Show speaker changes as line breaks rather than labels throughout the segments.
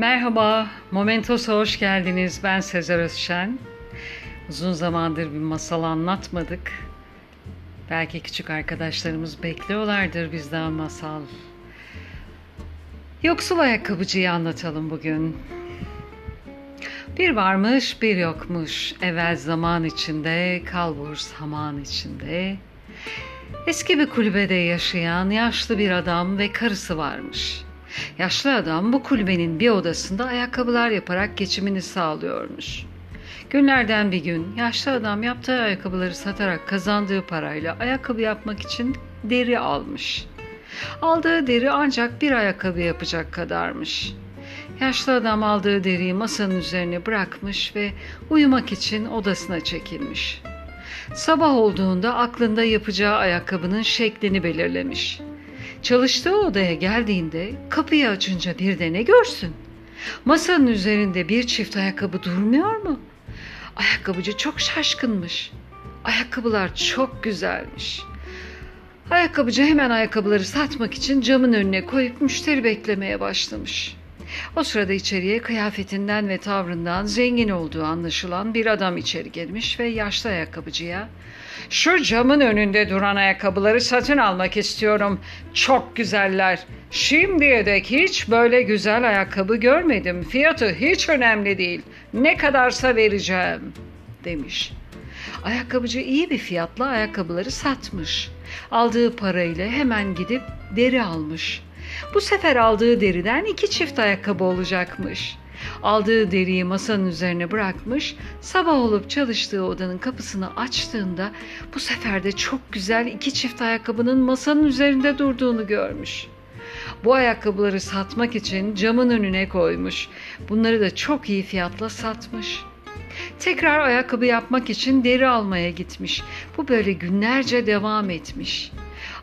Merhaba, Momentos'a hoş geldiniz. Ben Sezer Özşen. Uzun zamandır bir masal anlatmadık. Belki küçük arkadaşlarımız bekliyorlardır bizden masal. Yoksul ayakkabıcıyı anlatalım bugün. Bir varmış bir yokmuş evvel zaman içinde kalbur zaman içinde. Eski bir kulübede yaşayan yaşlı bir adam ve karısı varmış.'' Yaşlı adam bu kulübenin bir odasında ayakkabılar yaparak geçimini sağlıyormuş. Günlerden bir gün yaşlı adam yaptığı ayakkabıları satarak kazandığı parayla ayakkabı yapmak için deri almış. Aldığı deri ancak bir ayakkabı yapacak kadarmış. Yaşlı adam aldığı deriyi masanın üzerine bırakmış ve uyumak için odasına çekilmiş. Sabah olduğunda aklında yapacağı ayakkabının şeklini belirlemiş. Çalıştığı odaya geldiğinde kapıyı açınca bir de ne görsün? Masanın üzerinde bir çift ayakkabı durmuyor mu? Ayakkabıcı çok şaşkınmış. Ayakkabılar çok güzelmiş. Ayakkabıcı hemen ayakkabıları satmak için camın önüne koyup müşteri beklemeye başlamış. O sırada içeriye kıyafetinden ve tavrından zengin olduğu anlaşılan bir adam içeri girmiş ve yaşlı ayakkabıcıya ''Şu camın önünde duran ayakkabıları satın almak istiyorum. Çok güzeller. Şimdiye dek hiç böyle güzel ayakkabı görmedim. Fiyatı hiç önemli değil. Ne kadarsa vereceğim.'' demiş. Ayakkabıcı iyi bir fiyatla ayakkabıları satmış. Aldığı parayla hemen gidip deri almış.'' Bu sefer aldığı deriden iki çift ayakkabı olacakmış. Aldığı deriyi masanın üzerine bırakmış, sabah olup çalıştığı odanın kapısını açtığında bu sefer de çok güzel iki çift ayakkabının masanın üzerinde durduğunu görmüş. Bu ayakkabıları satmak için camın önüne koymuş. Bunları da çok iyi fiyatla satmış. Tekrar ayakkabı yapmak için deri almaya gitmiş. Bu böyle günlerce devam etmiş.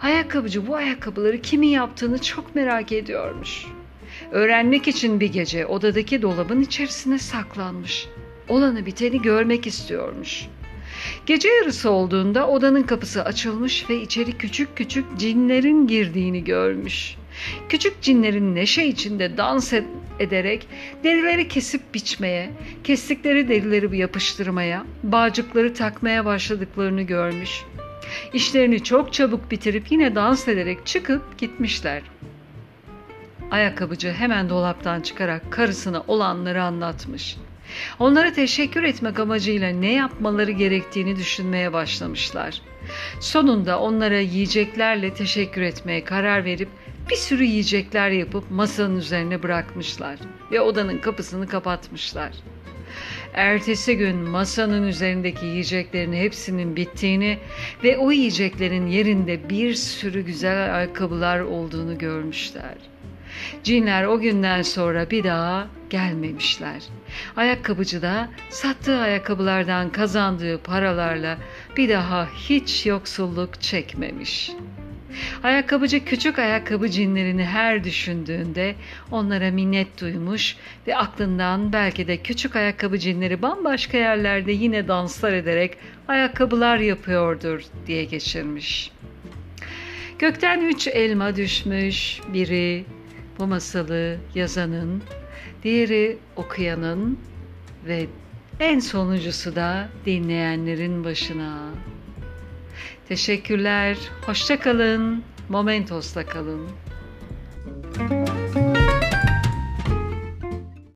Ayakkabıcı bu ayakkabıları kimin yaptığını çok merak ediyormuş. Öğrenmek için bir gece odadaki dolabın içerisine saklanmış. Olanı biteni görmek istiyormuş. Gece yarısı olduğunda odanın kapısı açılmış ve içeri küçük küçük cinlerin girdiğini görmüş. Küçük cinlerin neşe içinde dans ederek derileri kesip biçmeye, kestikleri derileri yapıştırmaya, bağcıkları takmaya başladıklarını görmüş. İşlerini çok çabuk bitirip yine dans ederek çıkıp gitmişler. Ayakkabıcı hemen dolaptan çıkarak karısına olanları anlatmış. Onlara teşekkür etmek amacıyla ne yapmaları gerektiğini düşünmeye başlamışlar. Sonunda onlara yiyeceklerle teşekkür etmeye karar verip bir sürü yiyecekler yapıp masanın üzerine bırakmışlar ve odanın kapısını kapatmışlar. Ertesi gün masanın üzerindeki yiyeceklerin hepsinin bittiğini ve o yiyeceklerin yerinde bir sürü güzel ayakkabılar olduğunu görmüşler. Cinler o günden sonra bir daha gelmemişler. Ayakkabıcı da sattığı ayakkabılardan kazandığı paralarla bir daha hiç yoksulluk çekmemiş.'' Ayakkabıcı küçük ayakkabı cinlerini her düşündüğünde onlara minnet duymuş ve aklından belki de küçük ayakkabı cinleri bambaşka yerlerde yine danslar ederek ayakkabılar yapıyordur diye geçirmiş. Gökten üç elma düşmüş, biri bu masalı yazanın, diğeri okuyanın ve en sonuncusu da dinleyenlerin başına. Teşekkürler. Hoşça kalın. Momentos'ta kalın.